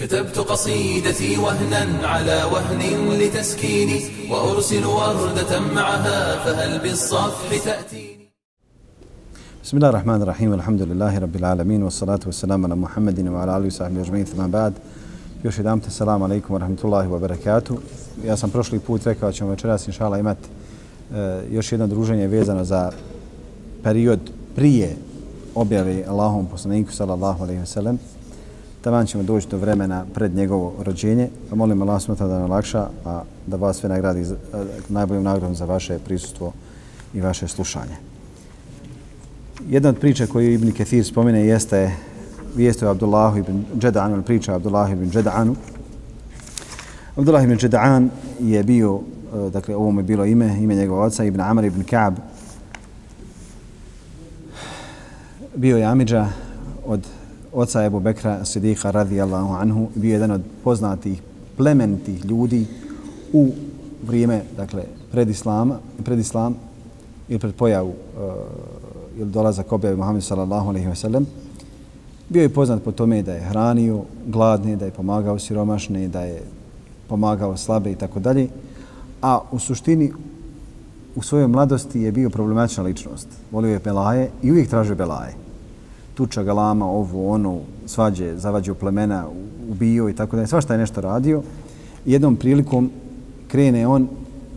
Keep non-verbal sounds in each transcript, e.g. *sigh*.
كتبت قصيدتي وهنا على وهن لتسكيني وأرسل وردة معها فهل بالصفح تأتيني بسم الله الرحمن الرحيم الحمد لله رب العالمين والصلاة والسلام على محمد وعلى آله وصحبه أجمعين ثم بعد Još jedan te salam alaikum wa rahmatullahi wa barakatuh. Ja sam prošli put rekao da ćemo večeras inšala imati e, još jedno druženje vezano za period prije objave Allahom poslaniku sallallahu alaihi wa sallam. Taman ćemo doći do vremena pred njegovo rođenje. Molim Allah smrta da nam lakša, a da vas sve nagradi najboljom najboljim nagradom za vaše prisustvo i vaše slušanje. Jedna od priča koju Ibn Kathir spomene jeste vijest o Abdullahu ibn Džedanu, ili priča o Abdullahu ibn Džedanu. Abdullah ibn Džedan je bio, e, dakle, ovo je bilo ime, ime njegova oca, ibn Amr ibn Ka'b. Bio je Amidža od oca Ebu Bekra Sidika radijallahu anhu. Bio je jedan od poznatih plemenitih ljudi u vrijeme, dakle, pred Islama, pred Islam ili pred pojavu uh, ili dolazak objave Muhammed sallallahu alaihi wa sallam. Bio je poznat po tome da je hranio gladne, da je pomagao siromašne, da je pomagao slabe i tako dalje. A u suštini u svojoj mladosti je bio problematična ličnost. Volio je belaje i uvijek tražio belaje. Tuča galama, ovo, ono, svađe, zavađe plemena, ubio i tako dalje. Svašta je nešto radio. Jednom prilikom krene on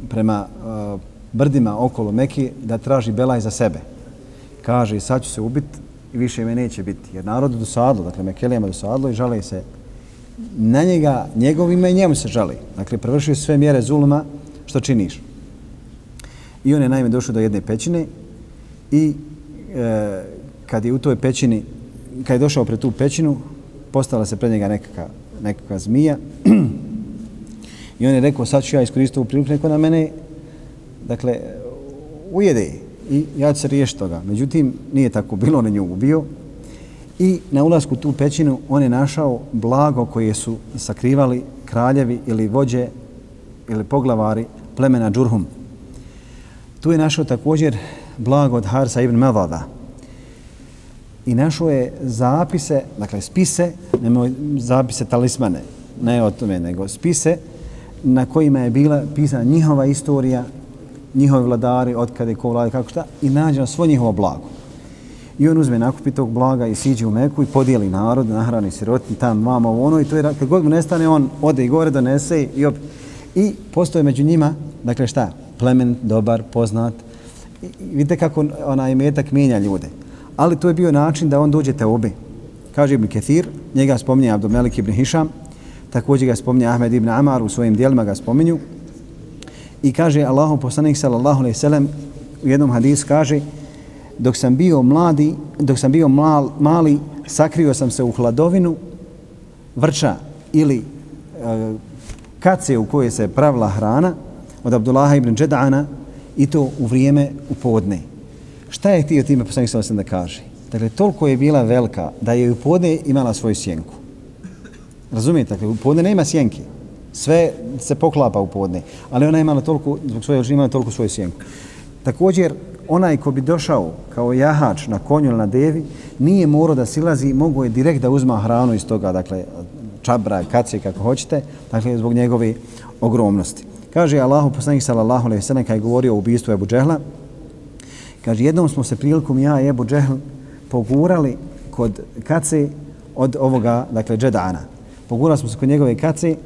prema uh, brdima okolo Meki da traži belaj za sebe. Kaže, sad ću se ubit i više me neće biti. Jer narod je dosadlo, dakle Mekelijama dosadlo i žale se na njega, njegovima i njemu se žali. Dakle, prevršio sve mjere zuluma što činiš. I on je naime došao do jedne pećine i e, kad je u toj pećini, kad je došao pred tu pećinu, postala se pred njega nekakva, nekakva zmija *clears throat* i on je rekao, sad ću ja iskoristiti ovu priliku, neko na mene, dakle, ujede i ja ću se riješiti toga. Međutim, nije tako bilo, on je nju ubio. I na ulasku tu pećinu on je našao blago koje su sakrivali kraljevi ili vođe ili poglavari plemena Džurhum. Tu je našao također blago od Harsa ibn Mevada. I našao je zapise, dakle spise, nemoj zapise talismane, ne o tome, nego spise na kojima je bila pisana njihova istorija, njihovi vladari, od kada je ko vlada, kako šta, i nađe na svo njihovo blago. I on uzme nakupi tog blaga i siđe u Meku i podijeli narod, nahrani sirotni tam, mama, ono, i to je, kad god mu nestane, on ode i gore, donese i op. I postoje među njima, dakle šta, plemen, dobar, poznat. I, i vidite kako onaj metak mijenja ljude. Ali to je bio način da on dođe te obe. Kaže Ibn Kethir, njega spominje Abdomelik ibn Hišam, također ga spominje Ahmed ibn Amar, u svojim dijelima ga spominju. I kaže Allahom poslanik sallallahu alejhi ve sellem u jednom hadisu kaže dok sam bio mladi, dok sam bio mal, mali, sakrio sam se u hladovinu vrča ili e, kace u kojoj se pravila hrana od Abdullaha ibn Džedana i to u vrijeme u podne. Šta je htio time poslanik sallallahu alejhi da kaže? Dakle, toliko je bila velika da je u podne imala svoju sjenku. Razumijete? Dakle, u podne nema sjenke sve se poklapa u podne, ali ona je imala toliko, zbog svoje imala toliko svoju sjenku. Također, onaj ko bi došao kao jahač na konju ili na devi, nije morao da silazi, mogo je direkt da uzma hranu iz toga, dakle, čabra, kace, kako hoćete, dakle, zbog njegove ogromnosti. Kaže Allahu poslanik sallallahu alejhi ve sellem kad je govorio o ubistvu Ebu Džehla, kaže jednom smo se prilikom ja i Ebu Džehl pogurali kod kace od ovoga, dakle, džedana. Pogurali smo se kod njegove kace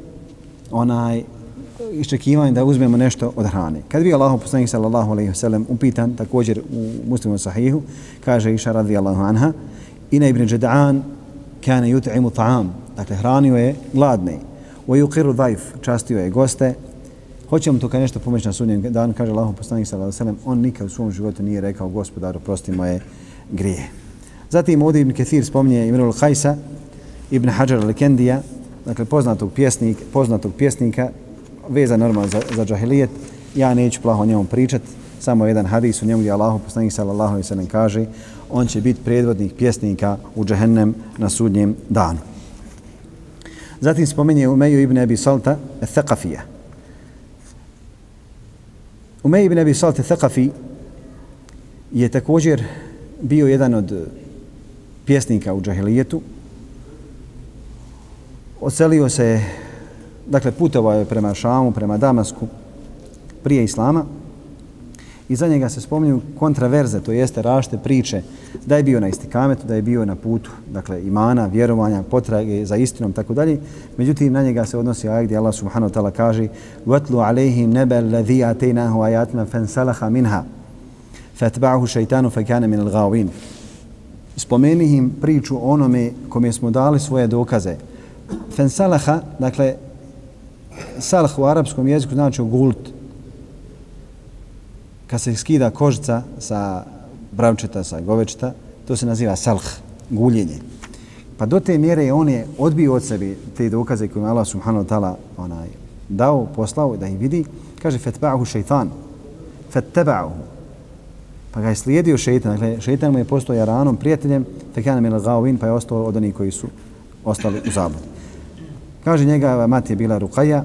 onaj iščekivanje da uzmemo nešto od hrane. Kad bi Allahu poslanik sallallahu alejhi ve sellem upitan također u Muslimu sahihu, kaže Iša radijallahu anha, ina ibn Jad'an kana yut'imu ta'am, dakle hranio je gladne. Wa yuqiru dhaif, častio je goste. Hoćemo to kad nešto pomoći na sudnjem dan, kaže Allahu poslanik sallallahu alejhi ve sellem, on nikad u svom životu nije rekao gospodaru, prosti moje grije. Zatim ovdje Ibn Kathir spominje Imrul Hajsa, Ibn Hajar al-Kendija, dakle poznatog pjesnik, poznatog pjesnika veza normalno za, za džahilijet, ja neću plaho o njemu pričat, samo jedan hadis u njemu gdje Allahu poslanik sallallahu alejhi ve sellem kaže on će biti predvodnik pjesnika u džehennem na sudnjem danu. Zatim spominje Umeju ibn Abi Salta Thaqafija. Umej ibn Abi Salte Thaqafi je također bio jedan od pjesnika u džahilijetu Oselio se, dakle putovao je prema Šamu, prema Damasku, prije Islama I za njega se spominju kontraverze, to jeste rašte priče, da je bio na istikametu, da je bio na putu, dakle imana, vjerovanja, potrage za istinom, tako dalje. Međutim, na njega se odnosi ajak gdje Allah subhanahu wa ta'ala kaže وَتْلُ عَلَيْهِمْ نَبَ الَّذِي أَتَيْنَاهُ آيَاتِنَا فَانْسَلَحَ مِنْهَا فَتْبَعُهُ شَيْتَانُ فَكَانَ مِنَ الْغَاوِينَ Spomeni im priču onome kome smo dali svoje dokaze. Fensalaha, dakle, salah u arapskom jeziku znači gult, kad se skida kožica sa bravčeta, sa govečeta, to se naziva salh, guljenje. Pa do te mjere on je odbio od sebi te dokaze koje Allah subhanahu wa ta'ala onaj, dao, poslao da ih vidi. Kaže, fetba'ahu šeitan, fetteba'ahu. Pa ga je slijedio šeitan. Dakle, šeitan mu je postao jaranom, prijateljem, fekana mil gaovin, pa je ostao od onih koji su ostali u zabludi. Kaže njega, mati je bila Rukaja,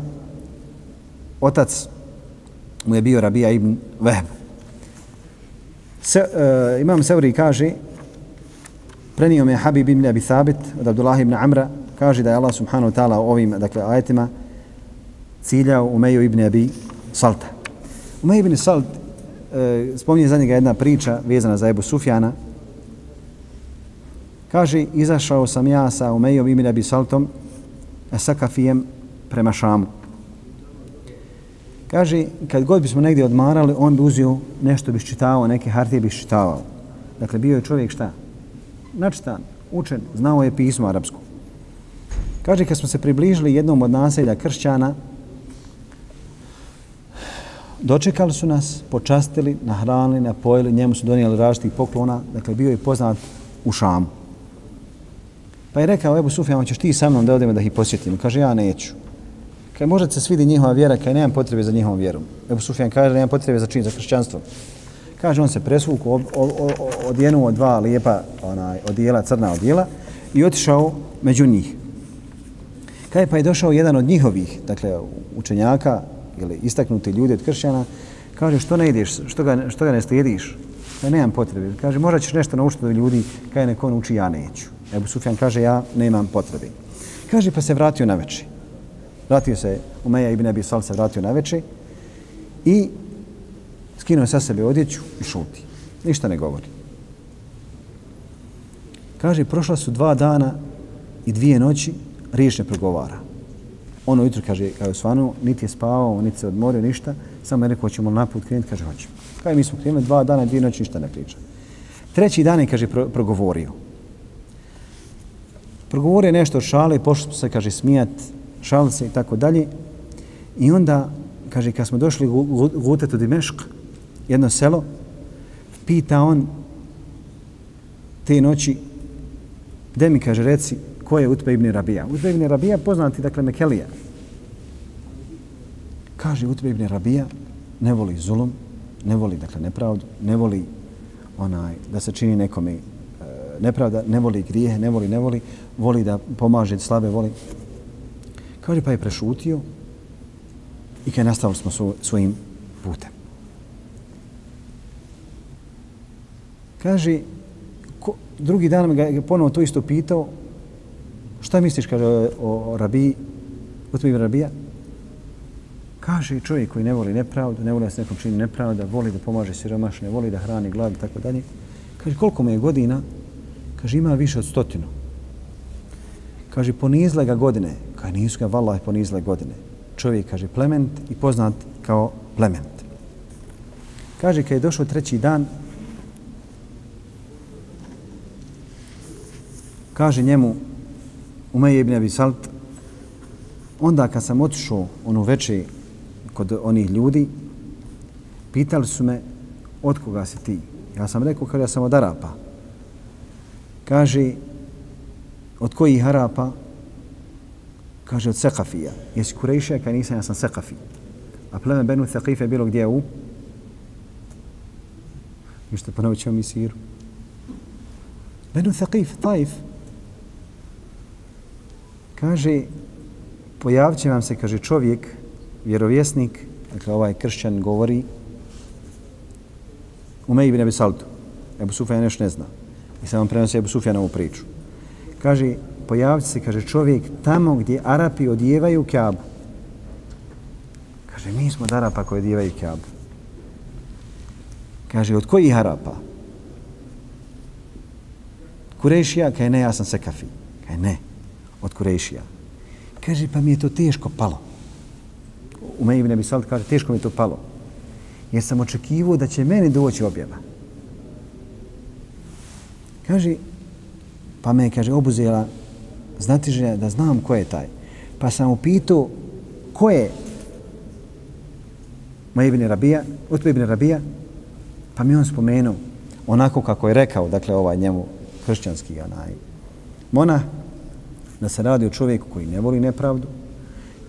otac mu je bio Rabija ibn Vehb. Se, uh, imam Seuri kaže, prenio me Habib ibn Abi Thabit od Abdullah ibn Amra, kaže da je Allah subhanahu wa ta'ala ovim dakle, ajetima ciljao Umeju ibn Abi Salta. Umeju ibn Salt, uh, spominje za njega jedna priča vezana za Ebu Sufjana, kaže, izašao sam ja sa Umejom ibn Abi Saltom, e, Sakafijem prema Šamu. Kaže, kad god bismo negdje odmarali, on bi uzio nešto bi ščitavao, neke hartije bi ščitavao. Dakle, bio je čovjek šta? Načitan, učen, znao je pismo arapsko. Kaže, kad smo se približili jednom od naselja kršćana, dočekali su nas, počastili, nahranili, napojili, njemu su donijeli različitih poklona, dakle, bio je poznat u Šamu. Pa je rekao, Ebu Sufjan, ćeš ti sa mnom da odemo da ih posjetimo? Kaže, ja neću. Kaj može se svidi njihova vjera, kaj nemam potrebe za njihovom vjerom. Ebu Sufjan kaže, nemam potrebe za čin, za kršćanstvo. Kaže, on se presvuku, odjenuo dva lijepa onaj, odijela, crna odijela i otišao među njih. Kaj pa je došao jedan od njihovih, dakle, učenjaka ili istaknuti ljudi od kršćana, kaže, što ne ideš, što ga, što ga ne slijediš? Kaj nemam potrebe. Kaže, možda ćeš nešto naučiti od ljudi, kaj neko uči ja neću. Ebu Sufjan kaže, ja nemam potrebe. Kaže, pa se vratio na večer. Vratio se Umeja ibn Abi Sal se vratio na večer i skinuo sa sebe odjeću i šuti. Ništa ne govori. Kaže, prošla su dva dana i dvije noći, riječ ne progovara. Ono jutro, kaže, kao je svanu, niti je spavao, niti se odmorio, ništa. Samo je rekao, ćemo na put krenuti, kaže, hoćemo. Kaže, mi smo krenuli dva dana, i dvije noći, ništa ne priča. Treći dan je, kaže, pro, progovorio. Progovorio nešto od šale, pošli se, kaže, smijat, šalce i tako dalje. I onda, kaže, kad smo došli u Gutetu Dimešk, jedno selo, pita on te noći, gde mi, kaže, reci, ko je Utbe ibn Rabija? Utbe ibn Rabija poznati, dakle, Mekelija. Kaže, Utbe ibn Rabija ne voli zulum, ne voli, dakle, nepravdu, ne voli onaj, da se čini nekome e, nepravda, ne voli grije, ne voli, ne voli, voli da pomaže slabe, voli. Kaže, pa je prešutio i kad nastavili smo svojim putem. Kaže, ko, drugi dan me ga je ponovo to isto pitao, šta misliš, kaže, o, o rabiji, o tvojim rabija? Kaže, čovjek koji ne voli nepravdu, ne voli da se nekom čini nepravda, voli da pomaže siromašne, voli da hrani glad i tako dalje. Kaže, koliko mu je godina? Kaže, ima više od stotinu. Kaže, ponizle ga godine. Kaj nisu ga vallaha ponizle godine. Čovjek, kaže, plement i poznat kao plement. Kaže, kad je došao treći dan, kaže njemu Umeje ibn Abi Salt, onda kad sam otišao ono veče kod onih ljudi, pitali su me od koga si ti. Ja sam rekao kada ja sam od Arapa. Kaže, od kojih Arapa? Kaže od Sekafija. Jesi Kurejšija? Kaj nisam, ja sam Sekafi. A pleme Benu Thaqif je bilo gdje u? Ništa ponovit ćemo mi siru. Benu Thaqif, Taif. Kaže, pojavit će vam se, kaže čovjek, vjerovjesnik, dakle ovaj kršćan govori, Umej ibn Abi Saltu. Ebu Sufjan još ne zna. I sam vam prenosi Ebu Sufjanovu priču. Kaže, pojaviti se, kaže, čovjek tamo gdje Arapi odjevaju kjabu. Kaže, mi smo od Arapa koji odjevaju kjabu. Kaže, od kojih Arapa? Kurešija, kaže, ne, ja sam Sekafi. Kaže, ne, od Kurešija. Kaže, pa mi je to teško palo. U meni ne bi Salt kaže, teško mi je to palo. Jer sam očekivao da će meni doći objava. Kaže, pa me kaže, obuzela znati da znam ko je taj. Pa sam upitao ko je Moje ibn Rabija, Utbe ibn Rabija, pa mi on spomenuo onako kako je rekao, dakle ovaj njemu hršćanski onaj mona, da se radi o čovjeku koji ne voli nepravdu,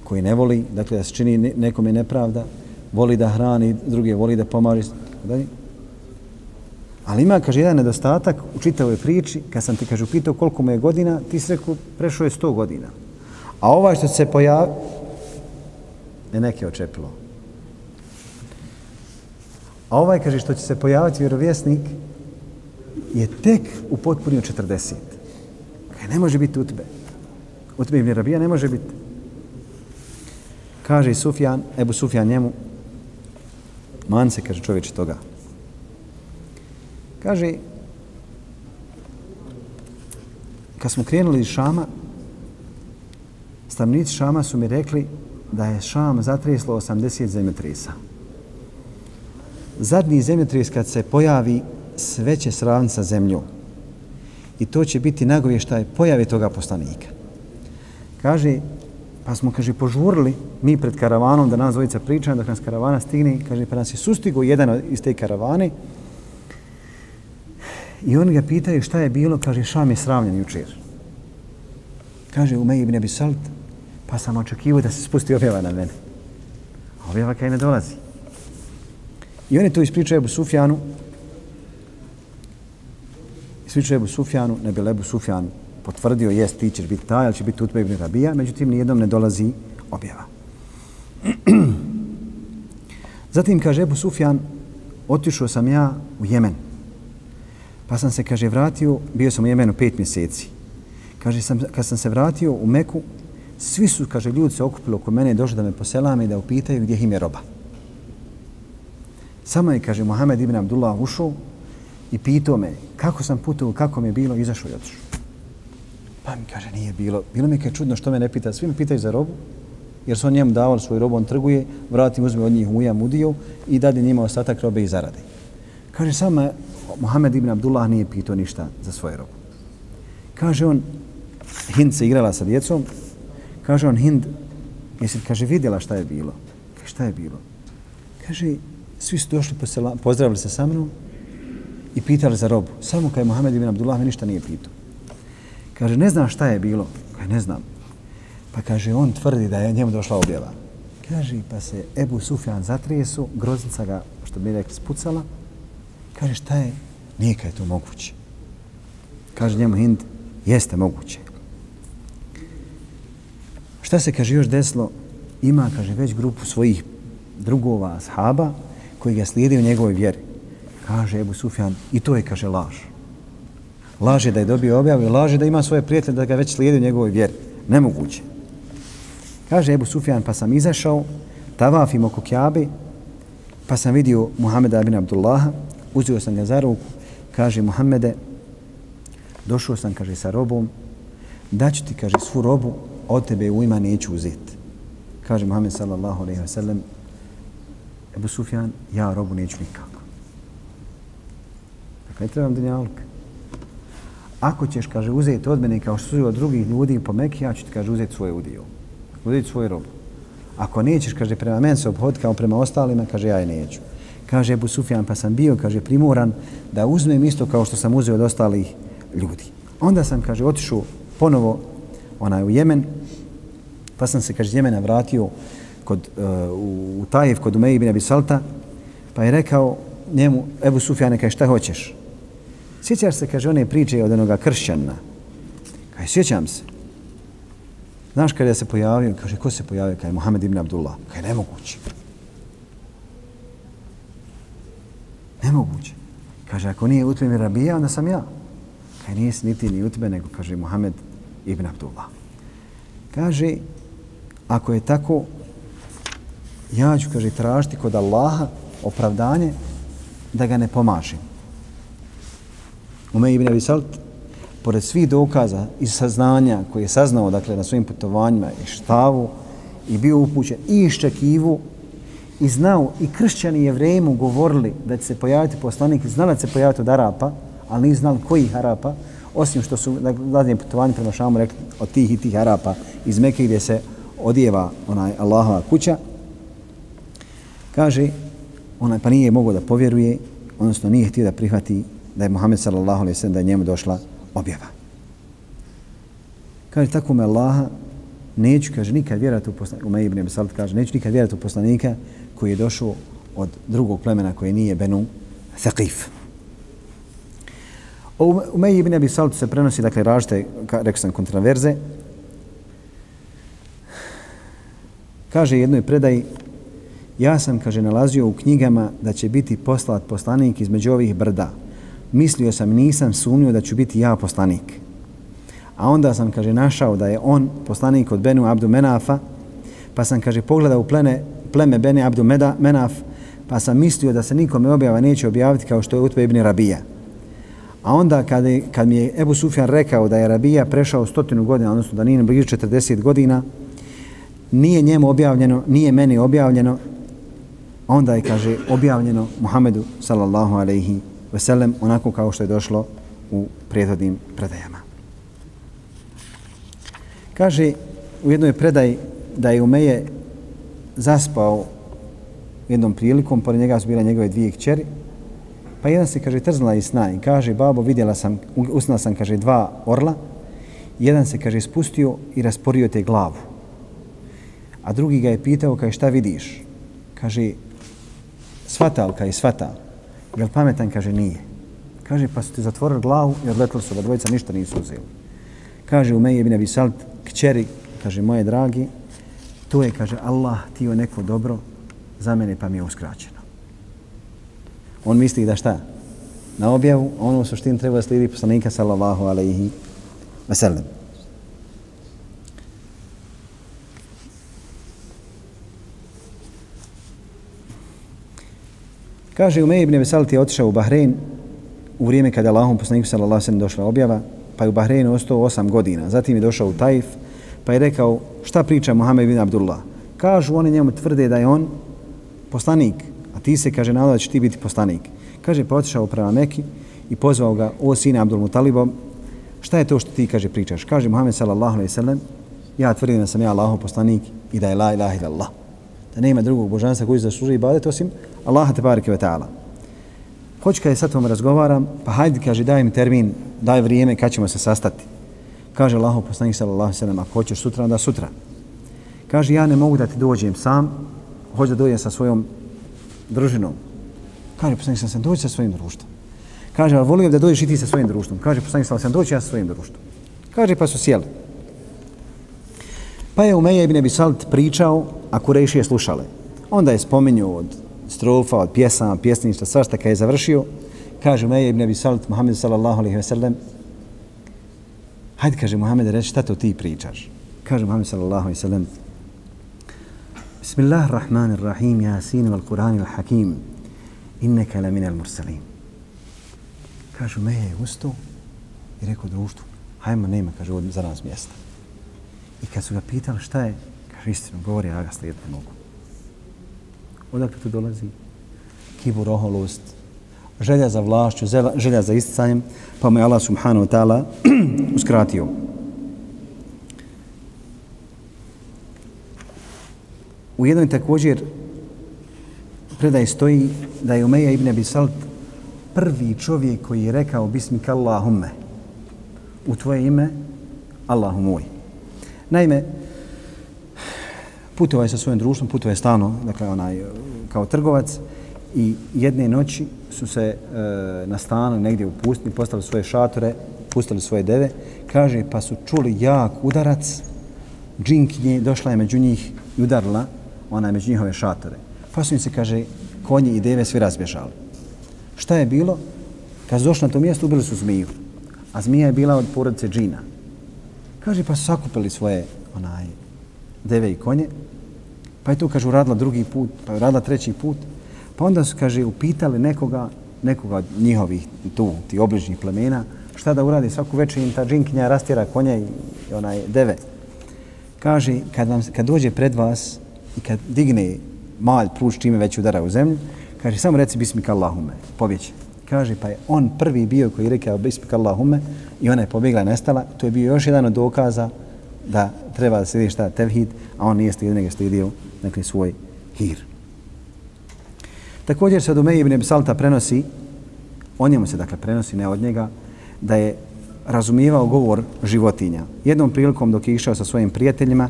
koji ne voli, dakle da se čini nekome nepravda, voli da hrani druge, voli da pomaže, dalje. Ali ima, kaže, jedan nedostatak u čitavoj priči, kad sam ti, kaže, upitao koliko mu je godina, ti si rekao, prešao je 100 godina. A ovaj što se pojavi, ne neke očepilo. A ovaj, kaže, što će se pojaviti vjerovjesnik, je tek u potpunio 40. Kaže, ne može biti utbe. Utbe ibn Rabija ne može biti. Kaže Sufjan, Ebu Sufjan njemu, man se, kaže čovječe toga. Kaže, kad smo krenuli iz Šama, stanovnici Šama su mi rekli da je Šam zatreslo 80 zemljotresa. Zadnji zemljotres kad se pojavi, sve će sravniti sa zemljom. I to će biti nagovještaj pojave toga poslanika. Kaže, pa smo, kaže, požurili mi pred karavanom da nas dvojica pričaju, dok nas karavana stigne, kaže, pa nas je sustigo jedan iz te karavane, I oni ga pitaju šta je bilo, kaže Šam je sravljen jučer. Kaže Umej ibn Abi Salt, pa sam očekivao da se spusti objava na mene. A objava kaj ne dolazi. I oni to ispričaju Ebu Sufjanu. Ispričaju Ebu Sufjanu, ne bi Ebu Sufjan potvrdio, jest, ti ćeš biti taj, ali će biti Utbe ibn Rabija, međutim, nijednom ne dolazi objava. *clears throat* Zatim kaže Ebu Sufjan, otišao sam ja u Jemen. Pa sam se, kaže, vratio, bio sam u Jemenu pet mjeseci. Kaže, sam, kad sam se vratio u Meku, svi su, kaže, ljudi se okupili oko mene i došli da me poselame i da upitaju gdje im je roba. Samo je, kaže, Mohamed ibn Abdullah ušao i pitao me kako sam putovao, kako mi je bilo, izašao i otišao. Pa mi kaže, nije bilo. Bilo mi je čudno što me ne pita. Svi me pitaju za robu, jer su on njemu davali svoju robu, on trguje, vrati, uzme od njih ujam udio i dadi njima ostatak robe i zarade. Kaže, samo Mohamed ibn Abdullah nije pitao ništa za svoje robu. Kaže on, Hind se igrala sa djecom, kaže on, Hind, jesi kaže, vidjela šta je bilo? Kaže, šta je bilo? Kaže, svi su došli, posela, pozdravili se sa mnom i pitali za robu. Samo kaj Mohamed ibn Abdullah me ništa nije pitao. Kaže, ne znam šta je bilo. Kaže, ne znam. Pa kaže, on tvrdi da je njemu došla objava. Kaže, pa se Ebu Sufjan zatresu, groznica ga, što bi rekli, spucala. Kaže, šta je? Nije je to moguće. Kaže njemu Hind, jeste moguće. Šta se, kaže, još desilo? Ima, kaže, već grupu svojih drugova, ashaba, koji ga slijedi u njegovoj vjeri. Kaže Ebu Sufjan, i to je, kaže, laž. Laže da je dobio objavu i laže da ima svoje prijatelje da ga već slijedi u njegovoj vjeri. Nemoguće. Kaže Ebu Sufjan, pa sam izašao, tavafim oko Kjabe, pa sam vidio Muhameda bin Abdullaha, uzio sam ga za ruku, kaže Muhammede, došao sam, kaže, sa robom, daću ti, kaže, svu robu, od tebe u ima neću uzeti. Kaže Muhammed sallallahu alaihi wa sallam, Ebu Sufjan, ja robu neću nikako. Dakle, ne trebam dunjalka. Ako ćeš, kaže, uzeti od mene kao što su od drugih ljudi po Meki, ja ću ti, kaže, uzeti svoje udio. Uzeti svoju robu. Ako nećeš, kaže, prema meni se obhod kao prema ostalima, kaže, ja je neću kaže Ebu Sufjan, pa sam bio, kaže, primoran da uzmem isto kao što sam uzeo od ostalih ljudi. Onda sam, kaže, otišao ponovo onaj, u Jemen, pa sam se, kaže, Jemena vratio kod, uh, u Tajev, kod Umeji ibn Abi Salta, pa je rekao njemu, Ebu Sufjane, kaže, šta hoćeš? Sjećaš se, kaže, one priče od onoga kršćana. Kaže, sjećam se. Znaš kada se pojavio? Kaže, ko se pojavio? Kaže, Mohamed ibn Abdullah. Kaže, nemoguće. Nemoguće. Kaže, ako nije utbe mi rabija, onda sam ja. Kaže, nije niti ni utbe, nego kaže Muhammed ibn Abdullah. Kaže, ako je tako, ja ću, kaže, tražiti kod Allaha opravdanje da ga ne pomažem. Umej ibn Abi Salt, pored svih dokaza i saznanja koje je saznao dakle, na svojim putovanjima i štavu i bio upućen i iščekivu i znao i kršćani i jevrejemu govorili da će se pojaviti poslanik, znala da će se pojaviti od Arapa, ali nije znali koji Arapa, osim što su na gladnije putovanju prema Šamu rekli od tih i tih Arapa iz Mekke gdje se odjeva onaj Allahova kuća, kaže, onaj pa nije mogao da povjeruje, odnosno nije htio da prihvati da je Muhammed sallallahu alaihi sallam da je njemu došla objava. Kaže, tako me Allaha, neću, kaže, nikad vjerati u poslanika, Umej ibn Salat kaže, neću nikad vjerati u poslanika koji je došao od drugog plemena koji nije Benu Thaqif. O Umeji ibn Abi Salt se prenosi, dakle, ražite, rekao sam, kontraverze. Kaže jednoj predaji, ja sam, kaže, nalazio u knjigama da će biti poslat poslanik između ovih brda. Mislio sam, nisam sumnio da ću biti ja poslanik. A onda sam, kaže, našao da je on poslanik od Benu Abdu Menafa, pa sam, kaže, pogledao u plene, pleme Bene Abdu Meda, Menaf, pa sam mislio da se nikome objava neće objaviti kao što je Utbe ibn Rabija. A onda kad, je, kad mi je Ebu Sufjan rekao da je Rabija prešao stotinu godina, odnosno da nije blizu 40 godina, nije njemu objavljeno, nije meni objavljeno, onda je, kaže, objavljeno Muhammedu sallallahu alaihi veselem, onako kao što je došlo u prethodnim predajama. Kaže u jednoj predaji da je Umeje zaspao jednom prilikom, pored njega su bile njegove dvije kćeri, pa jedan se, kaže, trznula iz sna i kaže, babo, vidjela sam, usnala sam, kaže, dva orla, jedan se, kaže, spustio i rasporio te glavu. A drugi ga je pitao, kaže, šta vidiš? Kaže, svatal, kaže, svatal. Jel pametan, kaže, nije. Kaže, pa su ti zatvorili glavu i odletili su, da dvojica ništa nisu uzeli. Kaže, u meji je Abi Salt, kćeri, kaže, moje dragi, to je, kaže, Allah ti je neko dobro za mene pa mi je uskraćeno. On misli da šta? Na objavu, ono u suštini treba slijedi poslanika sallallahu alaihi wasallam. Kaže, Umej ibn Vesalit je otišao u Bahrein u vrijeme kada Allahom poslaniku sallallahu alaihi wasallam došla objava, pa je u Bahreinu ostao osam godina. Zatim je došao u Taif, pa je rekao šta priča Muhammed bin Abdullah. Kažu oni njemu tvrde da je on poslanik, a ti se kaže nadao da će ti biti poslanik. Kaže pa otišao prema Meki i pozvao ga o sine Abdul Mutalibom. Šta je to što ti kaže pričaš? Kaže Muhammed sallallahu alejhi ve sellem ja tvrdim da sam ja Allahov poslanik i da je la ilaha illallah. Da nema drugog božanstva koji zaslužuje ibadet osim Allaha te bareke ve taala. Hoće kada sa tom razgovaram, pa hajde, kaže, daj mi termin, daj vrijeme kad ćemo se sastati. Kaže Allaho poslanik sallallahu alejhi ve sellem, ako hoćeš sutra, onda sutra. Kaže, ja ne mogu da ti dođem sam, hoću da dođem sa svojom družinom. Kaže, poslanik sam se dođi sa svojim društvom. Kaže, ali volim da dođeš i ti sa svojim društvom. Kaže, poslanik sam dođi ja sa svojim društvom. Kaže, pa su sjeli. Pa je Umeja ibn Abi Salt pričao, a Kurejši je slušale. Onda je spomenuo od strofa, od pjesama, pjesništa, svašta kada je završio. Kaže Umeja ibn Abi Salt, Muhammed sallallahu alaihi ve sellem, hajde, kaže Muhammed, reći šta to ti pričaš. Kaže Muhammed sallallahu alaihi sallam, Bismillahirrahmanirrahim, Yasin wal Qur'an al Hakim, inneka la minal mursalin. Kažu, me je ustao i rekao društvu, hajmo, nema, kaže, od, za nas mjesta. I kad su ga pitali šta je, kaže, istinu, govori, ja ga slijediti mogu. Odakle tu dolazi? Kibur, oholost, želja za vlašću, želja za isticanjem, pa mu je Allah subhanahu wa ta'ala *clears throat* uskratio. U jednoj također predaj stoji da je Umeja ibn Abi Salt prvi čovjek koji je rekao Bismika Allahumme u tvoje ime Allahu moj. Naime, putovao je sa svojim društvom, putovao je stano, dakle onaj, kao trgovac i jedne noći su se e, na stanu negdje u pustini, postavili svoje šatore, pustili svoje deve, kaže pa su čuli jak udarac, džinkinje, došla je među njih i udarila ona među njihove šatore. Pa su im se, kaže, konji i deve svi razbježali. Šta je bilo? Kad su došli na to mjesto, ubili su zmiju. A zmija je bila od porodice džina. Kaže, pa su sakupili svoje onaj, deve i konje, pa je to, kaže, uradila drugi put, pa je uradila treći put, pa onda su, kaže, upitali nekoga, nekoga od njihovih tu, ti obližnjih plemena, šta da uradi svaku večer im ta džinkinja rastira konja i, onaj deve. Kaže, kad, vam, kad dođe pred vas i kad digne malj pluć čime već udara u zemlju, kaže, samo reci bismika Allahume, pobjeći. Kaže, pa je on prvi bio koji je rekao bismika Allahume i ona je pobjegla i nestala. To je bio još jedan od dokaza da treba da slijedi šta tevhid, a on nije slijedio, nego slijedio dakle, svoj hir. Također se od Umeji ibn Salta prenosi, o njemu se dakle prenosi, ne od njega, da je razumijevao govor životinja. Jednom prilikom dok je išao sa svojim prijateljima,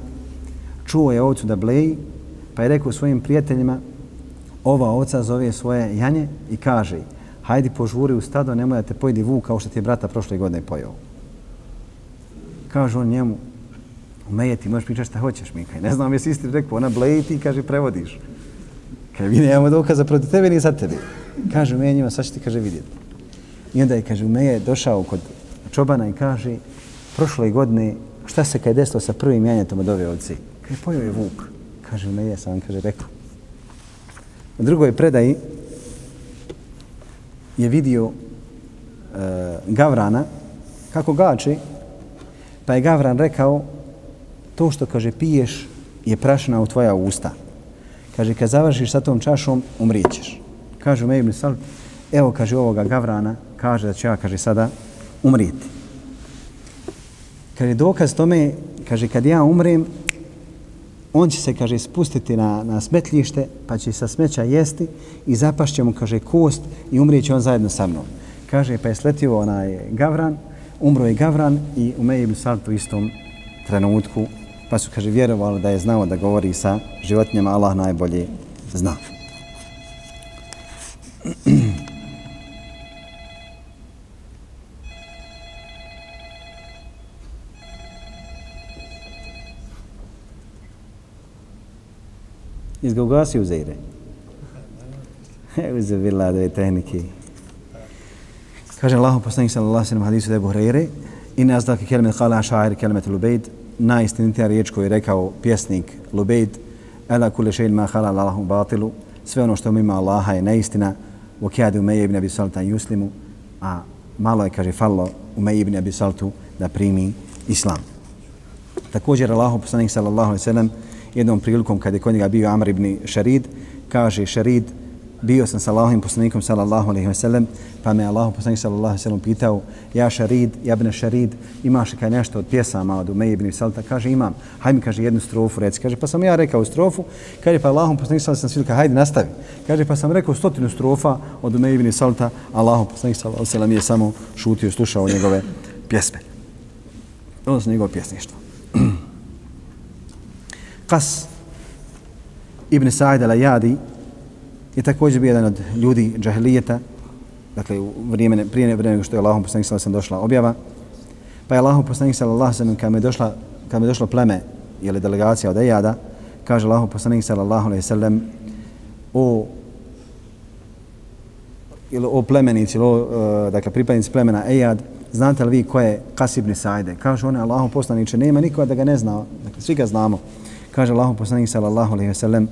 čuo je ovcu da bleji, pa je rekao svojim prijateljima, ova ovca zove svoje janje i kaže, hajdi požuri u stado, nemoj da te pojedi vuk kao što ti je brata prošle godine pojao. Kaže on njemu, Umeje, ti možeš pričati šta hoćeš, Mikaj. Ne znam, jesi isti rekao, ona bleji ti, kaže, prevodiš. Kaže, mi nemamo dokaza protiv tebe, ni za tebe. Kaže, Umeja njima, sad će ti, kaže, vidjeti. I onda je, kaže, Umeje došao kod čobana i kaže, prošle godine, šta se kad je desilo sa prvim janjetom od ove ovce? Kaže, pojio je vuk. Kaže, Umeja sam kaže, rekao. U drugoj predaji je vidio uh, Gavrana kako gači, pa je Gavran rekao, to što, kaže, piješ je prašna u tvoja usta. Kaže, kad završiš sa tom čašom, umrićeš. Kaže, Umej ibn Salb, evo, kaže, ovoga Gavrana, kaže da će ja, kaže, sada umrijeti. Kaže, dokaz tome, kaže, kad ja umrem, on će se, kaže, spustiti na, na smetljište, pa će sa smeća jesti i zapašće mu, kaže, kost i umrijeće on zajedno sa mnom. Kaže, pa je sletio onaj Gavran, umro je Gavran i Umej ibn Salb u istom trenutku pa su, kaže, vjerovali da je znao da govori sa životinjama, Allah najbolje zna. Izgogasi u. Uze bila dve tehnike. Kaže Allah, poslanik sallallahu alejhi ve sellem hadisu da Buhari, Buhrejre, Inna azdaki kelimet kala šair al-ubayd najistinitija riječ koju je rekao pjesnik Lubejd, Ela kule še'in ma halal Allahu batilu, sve ono što ima Allaha je neistina, u kjadu Umeje ibn Abi Saltan Juslimu, a malo je, kaže, fallo Umeje ibn Abi Saltu da primi Islam. Također Allahu poslanik sallallahu alaihi sallam jednom prilikom kada je kod njega bio Amr ibn Šarid, kaže Šarid, bio sam sa Allahovim poslanikom sallallahu alejhi ve sellem, pa me Allahov poslanik sallallahu alejhi ve sellem pitao: "Ja Sharid, ja ibn Sharid, imaš li kaj nešto od pjesama od Umej ibn Salta?" Kaže: "Imam." Hajde mi kaže jednu strofu reci. Kaže: "Pa sam ja rekao strofu." Kaže: "Pa Allahov poslanik sallallahu alejhi ve sellem hajde nastavi." Kaže: "Pa sam rekao stotinu strofa od Umej ibn Salta." Allahov poslanik sallallahu alejhi ve sellem je samo šutio, slušao njegove pjesme. Odnosno njegovo pjesništvo. *clears throat* Kas ibn Sa'id al-Ayadi je također bio jedan od ljudi džahilijeta, dakle u vrijeme, prije vremena što je Allahom poslanik sallallahu došla objava, pa je Allahom poslanik sallallahu sallam kad je došla, kad je došlo pleme ili delegacija od Ejada, kaže Allahom poslanik sallallahu alaihi sallam o ili o plemenici, ili o, e, dakle, pripadnici plemena Ejad, znate li vi ko je Kasibni Sajde? Kaže on Allahom poslaniče, nema nikoga da ga ne zna, dakle, svi ga znamo. Kaže Allahom poslanik sallallahu alaihi sallam,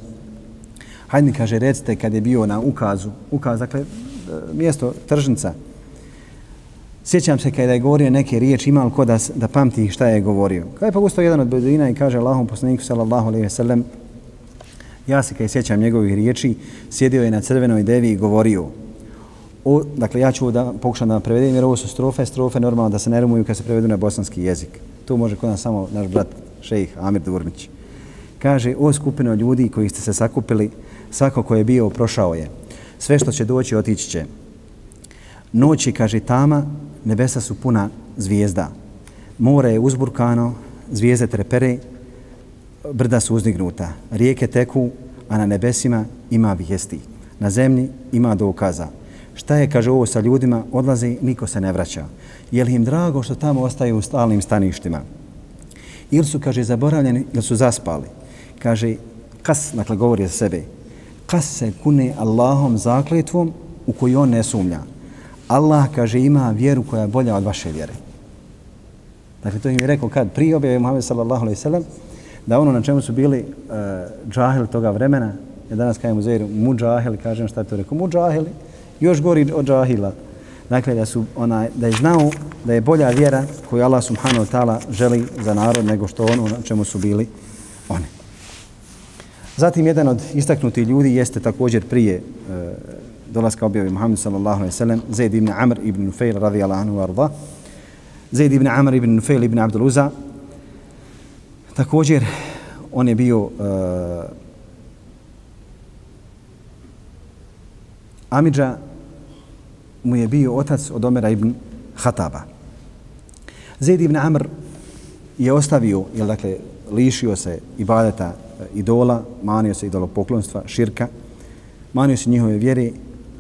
hajde mi kaže, recite kad je bio na ukazu, ukaz, dakle, e, mjesto tržnica, sjećam se kada je govorio neke riječi, imao ko da, da pamti šta je govorio. Kada je pa jedan od beduina i kaže Allahom poslaniku sallallahu alaihi sallam, ja se kada sjećam njegovih riječi, sjedio je na crvenoj devi i govorio, o, dakle, ja ću da pokušam da prevedem, jer ovo su strofe, strofe normalno da se ne rumuju kad se prevedu na bosanski jezik. To može kod nas samo naš brat, šejih Amir Durmić. Kaže, o skupino ljudi koji ste se sakupili, svako ko je bio, prošao je. Sve što će doći, otići će. Noći, kaže tama, nebesa su puna zvijezda. More je uzburkano, zvijezde trepere, brda su uzdignuta. Rijeke teku, a na nebesima ima vijesti. Na zemlji ima dokaza. Šta je, kaže, ovo sa ljudima, odlazi, niko se ne vraća. Je li im drago što tamo ostaju u stalnim staništima? Ili su, kaže, zaboravljeni, ili su zaspali? Kaže, kas, dakle, govori za sebe, kas se kune Allahom zakletvom u koju on ne sumnja. Allah, kaže, ima vjeru koja je bolja od vaše vjere. Dakle, to im je rekao kad? Prije objave Muhammed sallallahu alaihi sallam, da ono na čemu su bili eh, uh, džahili toga vremena, ja danas kajem u Zairu, muđahili, kažem šta je to rekao, muđahili, još gori od džahila. Dakle, da, su ona, da je znao da je bolja vjera koju Allah subhanahu wa ta'ala želi za narod nego što ono na čemu su bili oni. Zatim, jedan od istaknutih ljudi jeste također prije e, dolaska objave Muhammed sallallahu alejhi ve sellem Zaid ibn Amr ibn Nufail radijallahu anhu arda. Zaid ibn Amr ibn Nufail ibn Abdul Uza. Također, on je bio e, Amidža mu je bio otac od Omera ibn Hataba. Zaid ibn Amr je ostavio, jel dakle, lišio se ibadeta E, idola, manio se idolopoklonstva, širka, manio se njihove vjere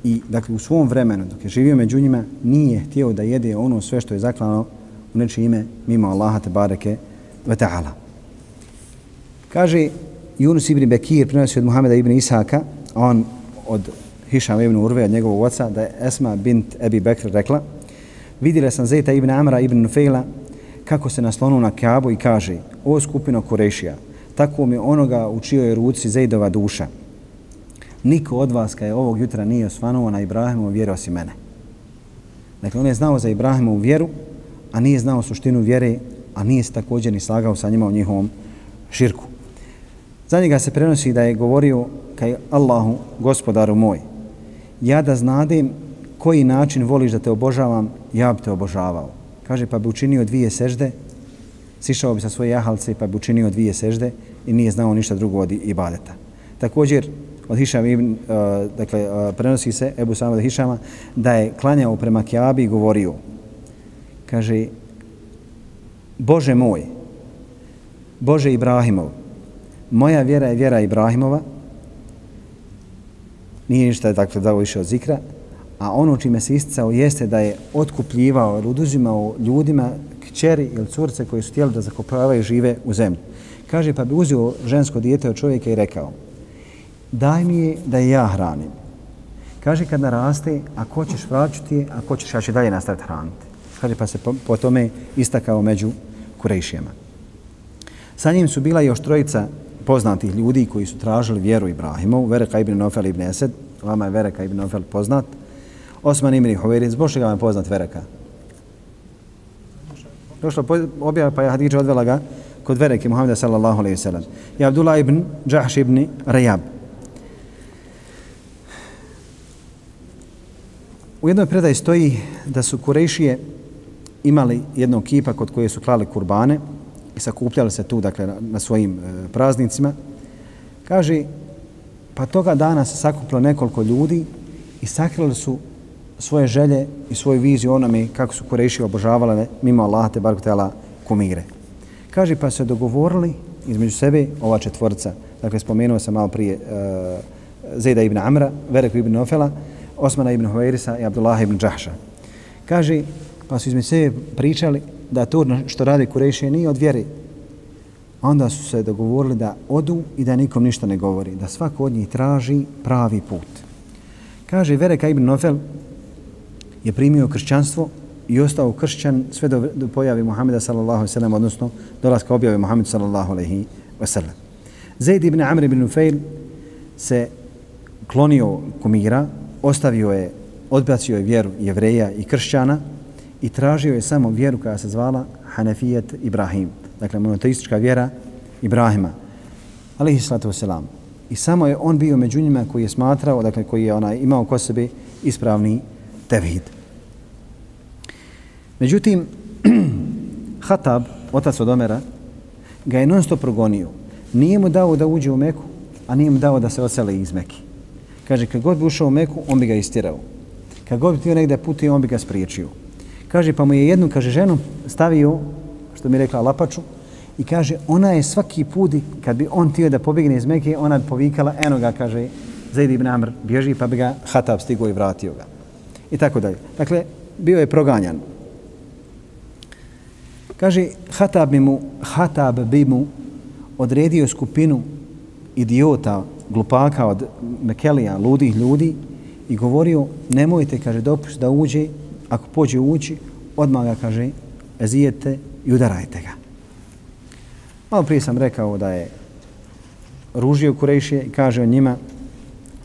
i dakle u svom vremenu dok je živio među njima nije htio da jede ono sve što je zaklano u nečije ime mimo Allaha te bareke ve ta'ala. Kaže Yunus ibn Bekir prenosi od Muhameda ibn Isaka, on od Hišam ibn Urve, od njegovog oca, da je Esma bint Ebi Bekr rekla, vidjela sam Zeta ibn Amra ibn Nufejla kako se naslonu na Kaabu i kaže, o skupino Kurešija, tako mi onoga u čijoj ruci Zejdova duša. Niko od vas kada je ovog jutra nije osvanuo na Ibrahimu vjeru osim mene. Dakle, on je znao za Ibrahimu vjeru, a nije znao suštinu vjere, a nije se također ni slagao sa njima u njihovom širku. Za njega se prenosi da je govorio kaj Allahu, gospodaru moj, ja da znadem koji način voliš da te obožavam, ja bi te obožavao. Kaže, pa bi učinio dvije sežde, sišao bi sa svoje jahalce, pa bi učinio dvije sežde i nije znao ništa drugo od ibadeta. Također, od Hišama ibn, uh, dakle, uh, prenosi se Ebu Samad Hišama, da je klanjao prema Kjabi i govorio, kaže, Bože moj, Bože Ibrahimov, moja vjera je vjera Ibrahimova, nije ništa dakle, dao više od zikra, a ono čime se isticao jeste da je otkupljivao ili oduzimao ljudima kćeri ili curce koji su htjeli da zakopavaju žive u zemlju. Kaže, pa bi uzio žensko dijete od čovjeka i rekao, daj mi je da je ja hranim. Kaže, kad naraste, ako ćeš vraćati je, ako ćeš, ja ću dalje nastaviti hraniti. Kaže, pa se po, po tome istakao među kurejšijama. Sa njim su bila još trojica poznatih ljudi koji su tražili vjeru Ibrahimovu, Vereka ibn Nofel ibn Esed, vama je Vereka ibn Nofel poznat, Osman ibn Huveri, zbog čega vam je poznat Vereka? Došla objava pa je Hadidža odvela ga kod Vereke Muhammeda sallallahu alaihi sallam. I Abdullah ibn Džahš ibn Rajab. U jednoj predaji stoji da su Kurejšije imali jednog kipa kod koje su klali kurbane i sakupljali se tu dakle, na, na svojim e, praznicima. Kaže, pa toga dana se sakupilo nekoliko ljudi i sakrili su svoje želje i svoju viziju onome kako su Kureši obožavale mimo Allaha te bar tela kumire. Kaže, pa se dogovorili između sebe ova četvorca. Dakle, spomenuo sam malo prije e, uh, Zeda ibn Amra, Vereku ibn Ofela, Osmana ibn Huvairisa i Abdullah ibn Džahša. Kaže, pa su između sebe pričali da to što radi Kurejšije nije od vjere. Onda su se dogovorili da odu i da nikom ništa ne govori, da svako od njih traži pravi put. Kaže Vereka ibn Nofel je primio kršćanstvo i ostao kršćan sve do, do pojave Muhameda sallallahu alejhi ve sellem odnosno dolaska objave Muhameda sallallahu alejhi ve sellem. Zaid ibn Amr ibn Nufail se klonio kumira, ostavio je, odbacio je vjeru jevreja i kršćana i tražio je samo vjeru koja se zvala Hanefijet Ibrahim, dakle monoteistička vjera Ibrahima, alaihi salatu wasalam. I samo je on bio među njima koji je smatrao, dakle koji je onaj imao ko sebi ispravni tevhid. Međutim, *clears throat* Hatab, otac od Omera, ga je non stop progonio. Nije mu dao da uđe u Meku, a nije mu dao da se osele iz Meki. Kaže, kad god bi ušao u Meku, on bi ga istirao. Kad god bi tio negdje putio, on bi ga spriječio. Kaže, pa mu je jednu, kaže, ženu stavio, što mi je rekla, lapaču, i kaže, ona je svaki put, kad bi on tio da pobjegne iz Mekke, ona bi povikala, eno ga, kaže, Zaid ibn Amr bježi, pa bi ga Hatab stigo i vratio ga. I tako dalje. Dakle, bio je proganjan. Kaže, Hatab bi mu, Hatab bi mu odredio skupinu idiota, glupaka od Mekelija, ludih ljudi i govorio, nemojte, kaže, dopust da uđe ako pođe ući, odmah ga kaže, ezijete i udarajte ga. Malo prije sam rekao da je ružio Kurejšije i kaže o njima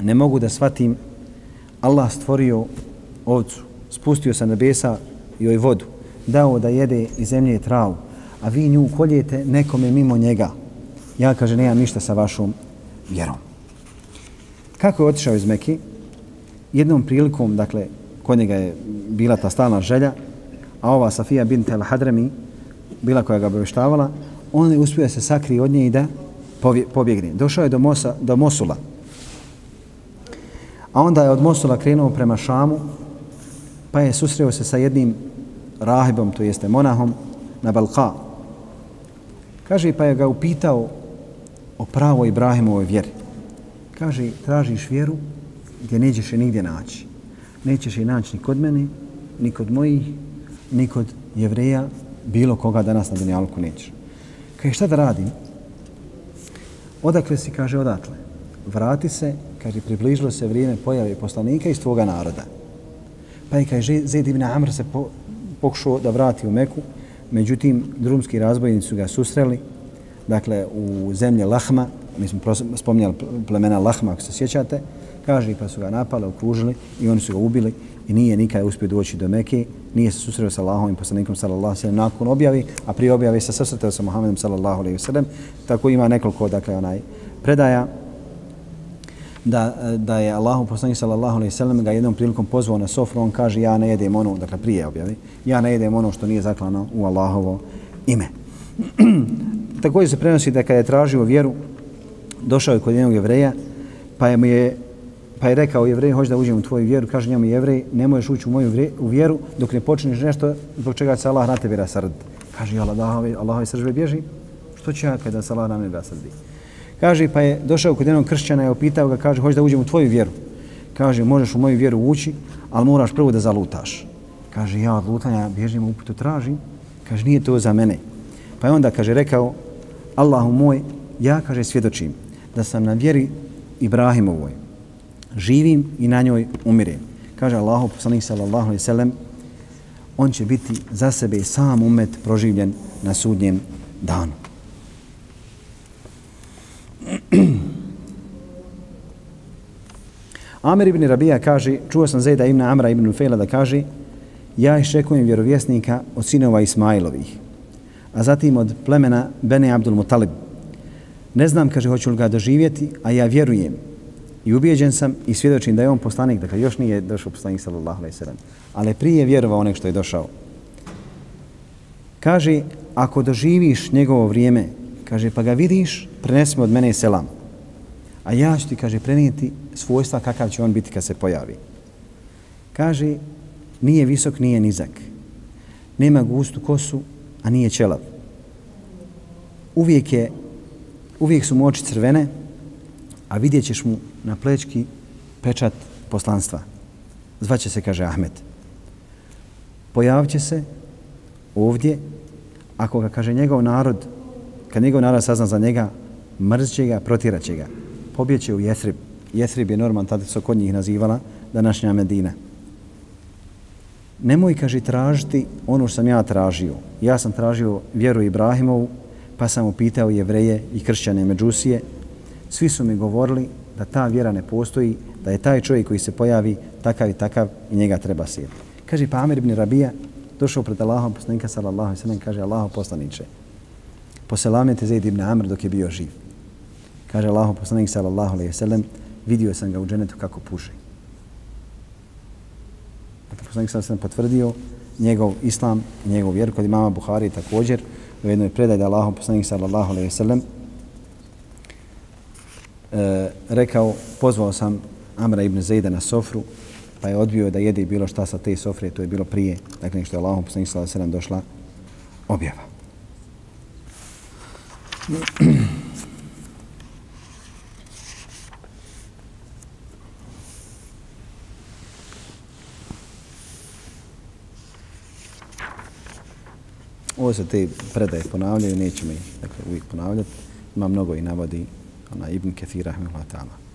ne mogu da shvatim Allah stvorio ovcu, spustio sa nebesa joj vodu, dao da jede iz zemlje travu, a vi nju koljete nekome mimo njega. Ja, kaže, nemam ništa sa vašom vjerom. Kako je otišao iz Meki? Jednom prilikom, dakle, kod njega je bila ta stalna želja, a ova Safija bint el Hadrami, bila koja ga obavještavala, on je uspio se sakri od nje i da pobjegne. Došao je do, Mosa, do Mosula. A onda je od Mosula krenuo prema Šamu, pa je susreo se sa jednim rahibom, to jeste monahom, na Balka. Kaže, pa je ga upitao o pravo Ibrahimovoj vjeri. Kaže, tražiš vjeru gdje nećeš je nigdje naći. Nećeš je naći ni kod mene, ni kod mojih, ni kod jevreja, bilo koga danas na Dunjalku nećeš. Kaže, šta da radim? Odakle si, kaže, odatle. Vrati se, kaže, približilo se vrijeme pojave poslanika iz tvoga naroda. Pa je, kaj Zed ibn Amr se po, pokušao da vrati u Meku, međutim, drumski razbojnici su ga susreli, dakle, u zemlje Lahma, mi smo spominjali plemena Lahma, ako se sjećate, kaže, pa su ga napali, okružili i oni su ga ubili i nije nikada uspio doći do Mekke, nije se susreo sa Allahom i poslanikom sallallahu alejhi ve sellem nakon objavi, a prije objave se susretao sa Muhammedom sallallahu alejhi ve sellem. Tako ima nekoliko dakle onaj predaja da, da je Allahu poslanik sallallahu alejhi ve sellem ga jednom prilikom pozvao na sofru, on kaže ja ne jedem ono, dakle prije objavi, ja ne jedem ono što nije zaklano u Allahovo ime. *clears throat* Također se prenosi da kada je tražio vjeru, došao je kod jednog jevreja, pa je mu je Pa je rekao jevrej, hoće da uđem u tvoju vjeru. Kaže njemu jevrej, ne možeš ući u moju vjeru dok ne počneš nešto zbog čega se Allah na tebe rasrdi. Kaže, Allah, Allahove sržbe bježi. Što će ja kada se Allah na mene rasrdi? Kaže, pa je došao kod jednog kršćana i opitao ga, kaže, hoće da uđem u tvoju vjeru. Kaže, možeš u moju vjeru ući, ali moraš prvo da zalutaš. Kaže, ja od lutanja bježim uputu tražim. Kaže, nije to za mene. Pa je onda, kaže, rekao, Allahu moj, ja, kaže, svjedočim da sam na vjeri Ibrahimovoj, živim i na njoj umirem. Kaže Allahu poslanik sallallahu alaihi sallam, on će biti za sebe sam umet proživljen na sudnjem danu. Amir ibn Rabija kaže, čuo sam Zejda ibn Amra ibn Fejla da kaže, ja iščekujem vjerovjesnika od sinova Ismailovih, a zatim od plemena Bene Abdul Mutalib. Ne znam, kaže, hoću li ga doživjeti, a ja vjerujem I ubijeđen sam i svjedočim da je on poslanik, dakle još nije došao poslanik sallallahu alejhi ve sellem, ali prije vjerovao onek što je došao. Kaže, ako doživiš njegovo vrijeme, kaže, pa ga vidiš, prenesi od mene selam. A ja ću ti, kaže, prenijeti svojstva kakav će on biti kad se pojavi. Kaže, nije visok, nije nizak. Nema gustu kosu, a nije ćelav. Uvijek je, uvijek su mu oči crvene, a vidjet ćeš mu na plečki pečat poslanstva. Zvaće se, kaže Ahmet. Pojavit će se ovdje, ako ga kaže njegov narod, kad njegov narod sazna za njega, mrzće ga, protiraće ga. Pobjeće u Jesrib. Jesrib je Norman, tada su kod njih nazivala današnja Medina. Nemoj, kaže, tražiti ono što sam ja tražio. Ja sam tražio vjeru Ibrahimovu, pa sam upitao jevreje i kršćane Međusije, svi su mi govorili da ta vjera ne postoji, da je taj čovjek koji se pojavi takav i takav i njega treba sjeti. Kaže pa Amir ibn Rabija, došao pred Allahom poslanika sallallahu alaihi sallam, kaže Allaho poslaniče, poselamete Zaid ibn Amr dok je bio živ. Kaže Allahu poslanik sallallahu alejhi ve sellem, vidio sam ga u dženetu kako puši. Dakle, poslanik sallallahu alejhi potvrdio njegov islam, njegov vjer, kod imama Buhari također, u jednoj predaji da Allahu poslanik sallallahu alejhi ve sellem e, rekao, pozvao sam Amra ibn Zejda na sofru, pa je odbio da jede bilo šta sa te sofre, to je bilo prije, dakle što je Allahom alejhi ve sellem došla objava. Ovo se te predaje ponavljaju, nećemo ih dakle, uvijek ponavljati. Ima mnogo i navodi ona Ibn Kathir rahimahullah ta'ala.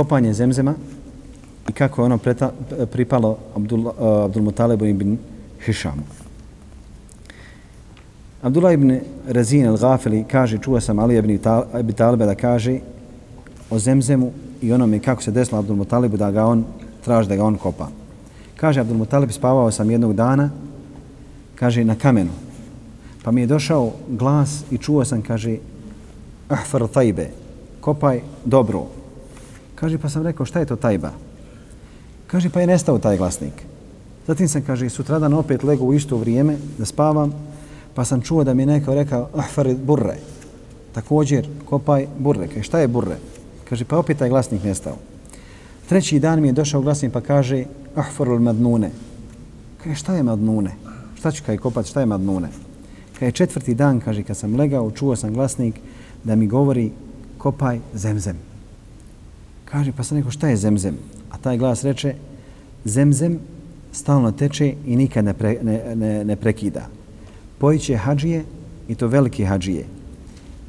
kopanje zemzema i kako je ono preta, pripalo eh, Abdul, uh, Abdul Mutalibu ibn Hišamu. Abdullah ibn Razin al-Ghafili kaže, čuo sam Ali ibn Abi Taliba da kaže o zemzemu i onome kako se desilo Abdul Mutalibu da ga on traži da ga on kopa. Kaže Abdul Mutalib, spavao sam jednog dana, kaže, na kamenu. Pa mi je došao glas i čuo sam, kaže, ahfar tajbe, kopaj dobro. Kaže, pa sam rekao, šta je to tajba? Kaže, pa je nestao taj glasnik. Zatim sam, kaže, sutradan opet legao u isto vrijeme da spavam, pa sam čuo da mi neko rekao, ahfarid burre. Također, kopaj burre. Kaže, šta je burre? Kaže, pa opet taj glasnik nestao. Treći dan mi je došao glasnik pa kaže, ahfarul madnune. Kaže, šta je madnune? Šta ću kaj kopat, šta je madnune? Kaže, četvrti dan, kaže, kad sam legao, čuo sam glasnik da mi govori, kopaj zemzem. Kaže, pa sam rekao, šta je zemzem? A taj glas reče, zemzem stalno teče i nikad ne, pre, ne, ne, ne prekida. Pojiće hađije i to veliki hađije.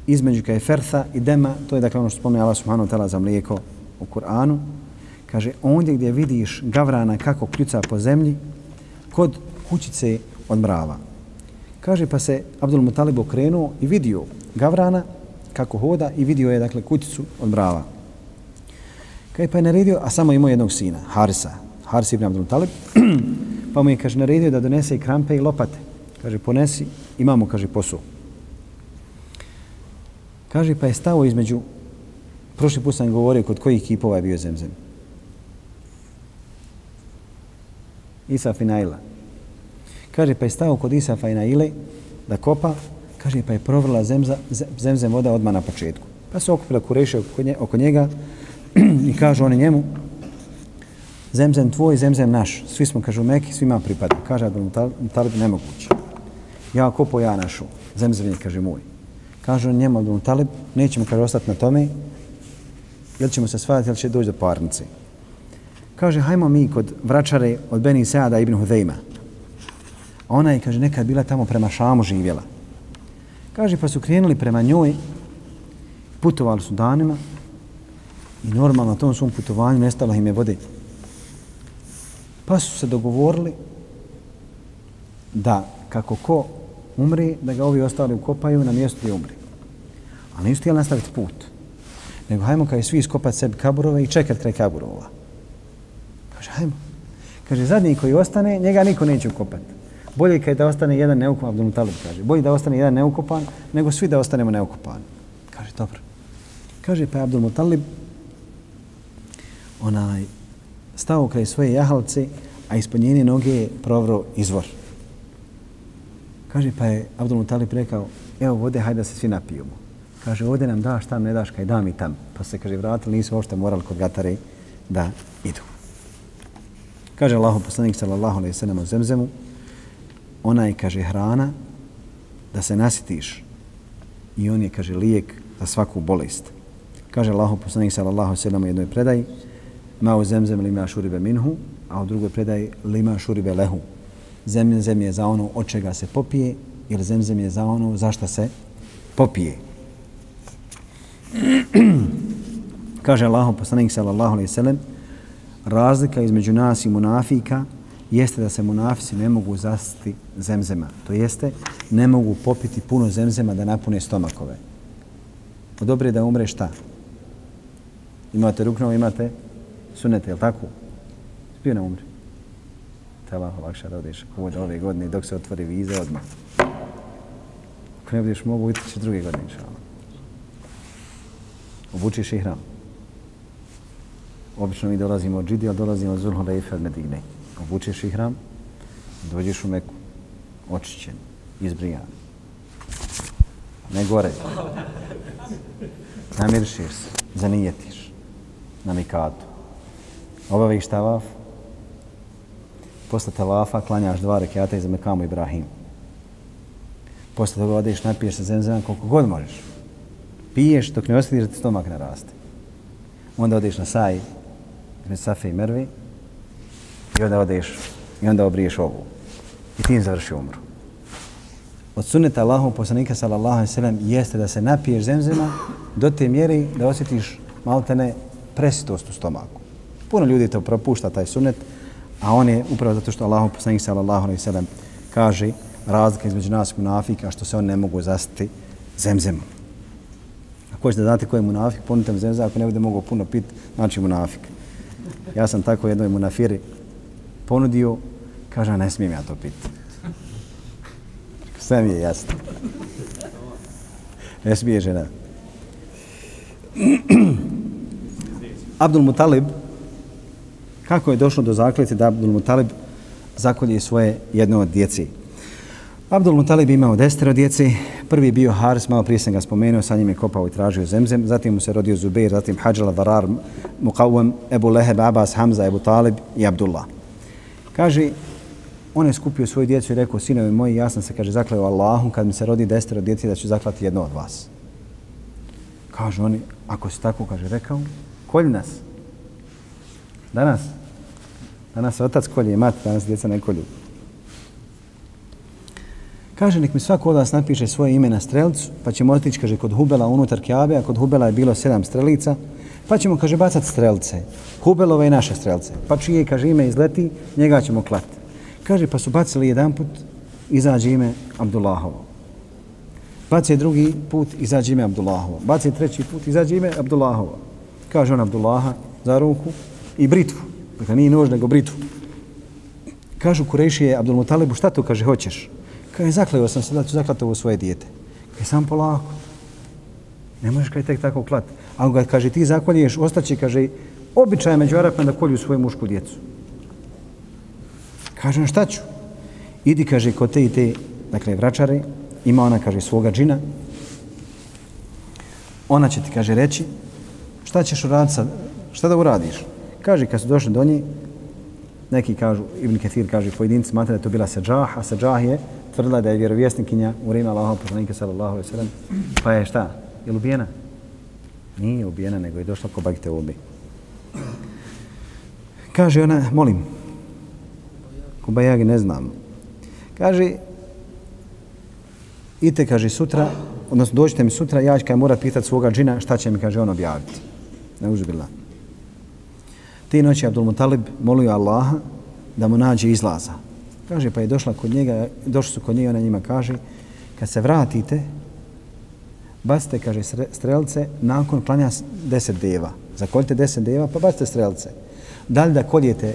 Između kaj fertha i dema, to je dakle ono što spomne Allah subhanahu ta'ala za mlijeko u Kur'anu, kaže, ondje gdje vidiš gavrana kako kljuca po zemlji, kod kućice od mrava. Kaže, pa se Abdul Mutalib okrenuo i vidio gavrana kako hoda i vidio je, dakle, kućicu od mrava. Kaj pa je naredio, a samo imao jednog sina, Harisa, Haris ibn Abdul Mutalib, *clears throat* pa mu je, kaže, naredio da donese i krampe i lopate. Kaže, ponesi, imamo, kaže, posao. Kaže, pa je stao između, prošli put sam govorio kod kojih kipova je bio zemzem. Isa Finaila. Kaže, pa je stao kod Isa Finaile da kopa, kaže, pa je provrla zemza, zemzem voda odmah na početku. Pa se okupila kureše oko, nje, oko njega *clears throat* i kažu oni njemu, zemzem tvoj, zemzem naš. Svi smo, kažu, meki, svima pripada. Kaže, Adon Talib, nemoguće. Ja kopo, ja našu. Zemzem kaže, moj. Kažu njemu, Abdul Talib, nećemo, kaže, ostati na tome, ili ćemo se svadati, ili će doći do parnice kaže, hajmo mi kod vračare od Beni Seada ibn Hudejma. Ona je, kaže, nekad bila tamo prema Šamu živjela. Kaže, pa su krenuli prema njoj, putovali su danima i normalno na tom svom putovanju nestalo im je vode. Pa su se dogovorili da kako ko umri, da ga ovi ostali ukopaju na mjestu gdje umri. Ali nisu htjeli nastaviti put. Nego hajmo kao i svi iskopati sebi kaburove i čekati kraj kaburova. Kaže, hajmo. Kaže, zadnji koji ostane, njega niko neće ukopati. Bolje je da ostane jedan neukopan, Abdul Talib kaže, bolje da ostane jedan neukopan, nego svi da ostanemo neukopani. Kaže, dobro. Kaže, pa je Abdul Talib onaj, stao kraj svoje jahalce, a ispod njene noge je provro izvor. Kaže, pa je Abdul Mutalib rekao, evo vode, hajde da se svi napijemo. Kaže, ovdje nam daš tam, ne daš, kaj dam i tam. Pa se, kaže, vratili, nisu ošte morali kod gatare da idu. Kaže Allahu poslanik sallallahu alejhi ve sellem o zemzemu, ona je, kaže, hrana da se nasitiš i on je, kaže, lijek za svaku bolest. Kaže Allahu poslanik sallallahu alejhi ve sellem u jednoj predaji, ma u zemzem lima šuribe minhu, a u drugoj predaji lima šuribe lehu. Zemzem je za ono od čega se popije, ili zemzem je za ono za šta se popije. *clears throat* Kaže Allah, poslanik sallallahu alaihi sallam, razlika između nas i munafika jeste da se munafici ne mogu zastiti zemzema. To jeste, ne mogu popiti puno zemzema da napune stomakove. Dobro je da umre šta? Imate rukno, imate sunete, je li tako? Spio ne umre. Te Allah olakša da odeš od ove godine dok se otvori viza odmah. Ako ne budeš mogu, iti će druge godine, inša Obučiš i hram. Obično mi dolazimo od Džidi, ali dolazimo od Zulhulejfe od Medine. Obučeš ihram, dođeš u Meku, očićen, izbrijan. Ne gore. Namiršiš se, zanijetiš na mikatu. Obaviš tavaf, posle tavafa klanjaš dva rekiata iza Mekamu Ibrahim. Posle toga odeš, napiješ se zemzem koliko god možeš. Piješ dok ne osjetiš da ti stomak ne raste. Onda odeš na saj, na Safe i mervi, i onda odeš i onda obriješ ovu. I tim završi umru. Od sunneta Allahu poslanika sallallahu alejhi ve sellem jeste da se napiješ zemzema do te mjere da osjetiš maltene presitost u stomaku. Puno ljudi to propušta, taj sunnet, a on je upravo zato što Allahom poslanik sallallahu alejhi ve sellem kaže razlika između nas i munafika što se on ne mogu zastiti zemzemom. Ako hoćete da znate ko je munafik, ponudite zemzem, ako ne bude mogao puno pit, znači munafik. Ja sam tako jednoj munafiri ponudio, kaže, ne smijem ja to pit. Sve mi je jasno. Ne smije žena. *clears throat* Abdul Mutalib, kako je došlo do zakleti da Abdul Mutalib zakolje svoje jedno od djeci? Abdul Mutalib imao desetero djeci. Prvi je bio Haris, malo prije sam ga spomenuo, sa njim je kopao i tražio zemzem. Zatim mu se rodio Zubeir, zatim Hadžala, Varar, Muqawam, Ebu Leheb, Abbas, Hamza, Ebu Talib i Abdullah. Kaže, on je skupio svoju djecu i rekao, sinovi moji, ja sam se, kaže, zakleo Allahom, kad mi se rodi desetero djeci, da ću zaklati jedno od vas. Kažu oni, ako si tako, kaže, rekao, kolj nas. Danas. Danas otac kolje i mati, danas djeca ne kolju. Kaže, nek mi svako od vas napiše svoje ime na strelcu, pa ćemo otići, kaže, kod Hubela unutar Kjabe, a kod Hubela je bilo sedam strelica, pa ćemo, kaže, bacati strelce. Hubelove i naše strelce. Pa čije, kaže, ime izleti, njega ćemo klati. Kaže, pa su bacili jedan put, izađe ime Abdullahovo. Baci drugi put, izađe ime Abdullahovo. Baci treći put, izađe ime Abdullahovo. Kaže on Abdullaha za ruku i britvu. Dakle, nije nož, nego britvu. Kažu Kurešije Abdul Mutalibu, šta to, kaže, hoćeš? Kaže, zakleo sam se da ću zaklati ovo svoje dijete. Kaže, sam polako. Ne možeš kaj tek tako klat. A on ga kaže, ti zakolješ, ostaće, kaže, običaj među Arapima da kolju svoju mušku djecu. Kaže, šta ću? Idi, kaže, kod te i te, dakle, vračare, ima ona, kaže, svoga džina. Ona će ti, kaže, reći, šta ćeš uraditi sad? Šta da uradiš? Kaže, kad su došli do nje, neki kažu, Ibn Kathir kaže, pojedinci smatra da je to bila seđah, a seđah je tvrdila da je vjerovjesnikinja u vrijeme Allaha poslanika sallallahu alaihi sallam. Pa je šta? Je li ubijena? Nije ubijena, nego je došla ko bagite ubi. Kaže ona, molim, Kubajagi ne znam. Kaže, ite, kaže, sutra, odnosno dođite mi sutra, ja ću kaj mora pitati svoga džina šta će mi, kaže, on objaviti. Ne uzbila. Te noći Abdul Mutalib molio Allaha da mu nađe izlaza. Kaže, pa je došla kod njega, došli su kod njega, ona njima kaže, kad se vratite, bacite, kaže, strelce nakon klanja deset deva. Zakoljite deset deva, pa bacite strelce. Da li da koljete,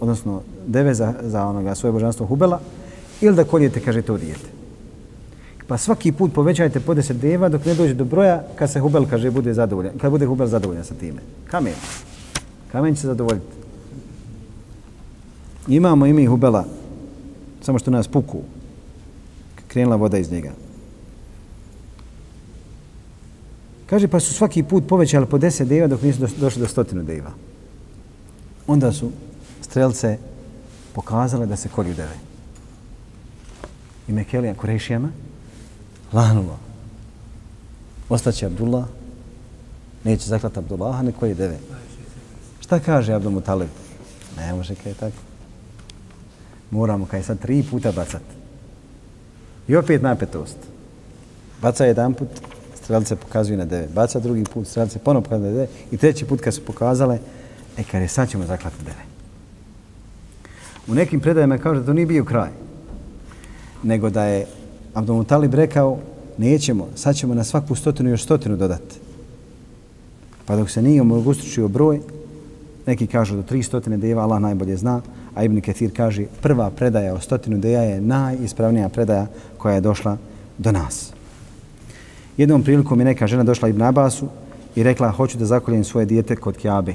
odnosno deve za, za onoga svoje božanstvo Hubela, ili da koljete, kaže, to dijete. Pa svaki put povećajte po deset deva dok ne dođe do broja kad se Hubel, kaže, bude zadovoljan, kad bude Hubel zadovoljan sa time. Kamen. Kamen će se zadovoljiti. Imamo ime Hubela, samo što nas puku. Krenula voda iz njega. Kaže, pa su svaki put povećali po deset deva dok nisu došli do stotinu deva. Onda su strelce pokazale da se kolju deve. I Mekelija Kurešijama lahnulo. Ostaće Abdullah, neće zaklati Abdullaha, neko je deve. Šta kaže Abdul Mutalib? Ne može kaj tako. Moramo kaj sad tri puta bacat. I opet napetost. Baca jedan put, strelce pokazuju na devet. Baca drugi put, strelce ponovno pokazuju na devet. I treći put kad su pokazale, e kad je sad ćemo zaklati devet. U nekim predajama kaže da to nije bio kraj. Nego da je Abdul Mutalib rekao, nećemo, sad ćemo na svaku stotinu još stotinu dodati. Pa dok se nije omogustučio broj, neki kažu do tri stotine deva, Allah najbolje zna, a Ibn Kathir kaže prva predaja o stotinu deja je najispravnija predaja koja je došla do nas. Jednom prilikom je neka žena došla Ibn Abbasu i rekla hoću da zakoljem svoje dijete kod Kjabe.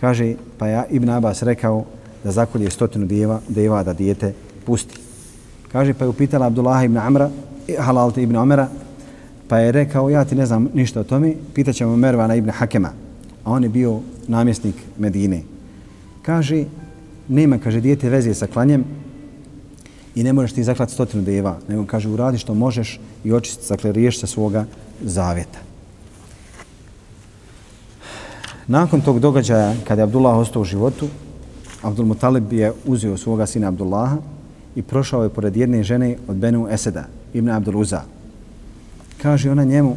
Kaže, pa ja Ibn Abbas rekao da zakolje stotinu deva, deva da dijete pusti. Kaže, pa je upitala Abdullah ibn Amra, e, halal ibn Omera, pa je rekao, ja ti ne znam ništa o tome, pitaćemo Mervana ibn Hakema, a on je bio namjesnik Medine. Kaže, nema, kaže, dijete veze sa klanjem i ne možeš ti zaklati stotinu deva, nego kaže, uradi što možeš i očisti, dakle, riješ se svoga zavjeta. Nakon tog događaja, kada je Abdullah ostao u životu, Abdul Mutalib je uzeo svoga sina Abdullaha i prošao je pored jedne žene od Benu Eseda, Ibn Abdul Uza. Kaže ona njemu,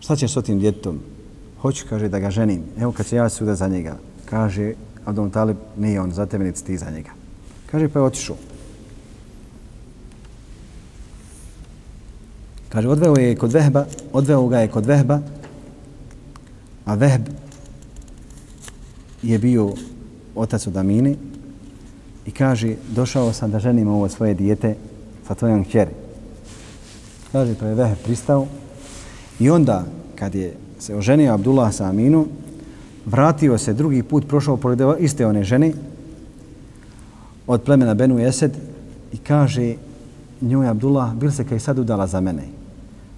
šta ćeš s tim djetom? Hoću, kaže, da ga ženim. Evo kad se ja suda za njega. Kaže, Abdul Talib, nije on za tebe, niti ti za njega. Kaže, pa je otišao. Kaže, odveo je kod Vehba, odveo ga je kod Vehba, a Vehb je bio otac od Amine i kaže, došao sam da ženim ovo svoje dijete sa tvojom kćeri. Kaže, pa je Vehb pristao i onda, kad je se oženio Abdullah sa Aminom, vratio se drugi put, prošao pored iste one žene od plemena Benu Esed i kaže njoj Abdullah, bil se kaj sad udala za mene?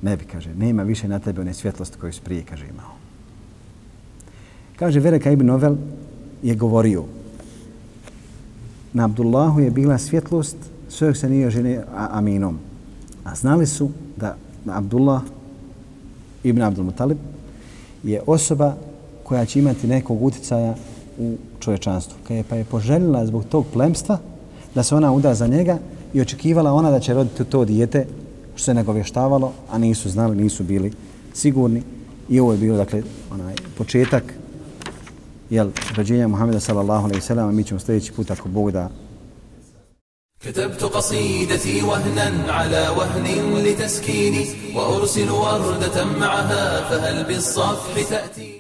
Ne bi, kaže, nema više na tebe one svjetlost koju si prije, kaže, imao. Kaže, Vereka ibn Novel je govorio, na Abdullahu je bila svjetlost sve se nije oženio Aminom. A znali su da Abdullah ibn Abdul Mutalib je osoba koja će imati nekog utjecaja u čovječanstvu. Kaj je pa je poželjela zbog tog plemstva da se ona uda za njega i očekivala ona da će roditi to dijete što se nagovještavalo, a nisu znali, nisu bili sigurni. I ovo je bilo, dakle, onaj početak jel, rođenja Muhammeda sallallahu alaihi sallam, mi ćemo sljedeći put, ako Bog da, كتبت قصيدتي وهنا على وهن لتسكيني وأرسل وردة معها فهل بالصفح تأتي؟